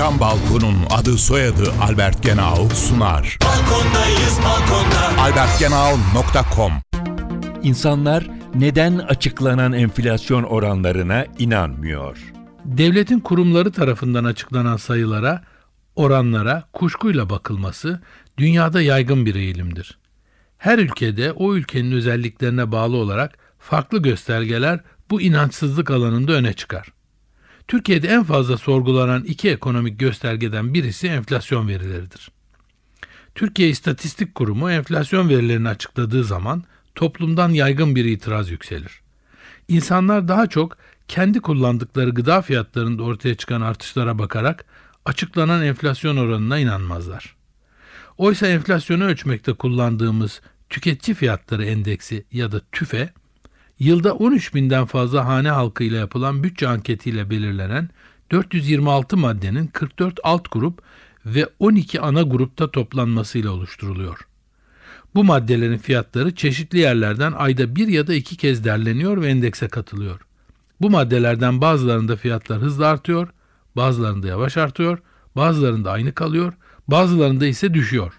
Cam Balkon'un adı soyadı Albert Genau sunar. Balkondayız balkonda. albertgenau.com İnsanlar neden açıklanan enflasyon oranlarına inanmıyor? Devletin kurumları tarafından açıklanan sayılara, oranlara kuşkuyla bakılması dünyada yaygın bir eğilimdir. Her ülkede o ülkenin özelliklerine bağlı olarak farklı göstergeler bu inançsızlık alanında öne çıkar. Türkiye'de en fazla sorgulanan iki ekonomik göstergeden birisi enflasyon verileridir. Türkiye İstatistik Kurumu enflasyon verilerini açıkladığı zaman toplumdan yaygın bir itiraz yükselir. İnsanlar daha çok kendi kullandıkları gıda fiyatlarında ortaya çıkan artışlara bakarak açıklanan enflasyon oranına inanmazlar. Oysa enflasyonu ölçmekte kullandığımız tüketici fiyatları endeksi ya da TÜFE, yılda 13 binden fazla hane halkıyla yapılan bütçe anketiyle belirlenen 426 maddenin 44 alt grup ve 12 ana grupta toplanmasıyla oluşturuluyor. Bu maddelerin fiyatları çeşitli yerlerden ayda bir ya da iki kez derleniyor ve endekse katılıyor. Bu maddelerden bazılarında fiyatlar hızla artıyor, bazılarında yavaş artıyor, bazılarında aynı kalıyor, bazılarında ise düşüyor.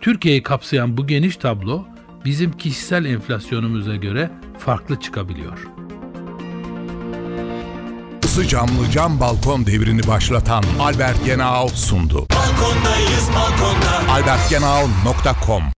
Türkiye'yi kapsayan bu geniş tablo bizim kişisel enflasyonumuza göre farklı çıkabiliyor. Isı camlı cam balkon devrini başlatan Albert Genau sundu. Balkondayız balkonda. albertgenau.com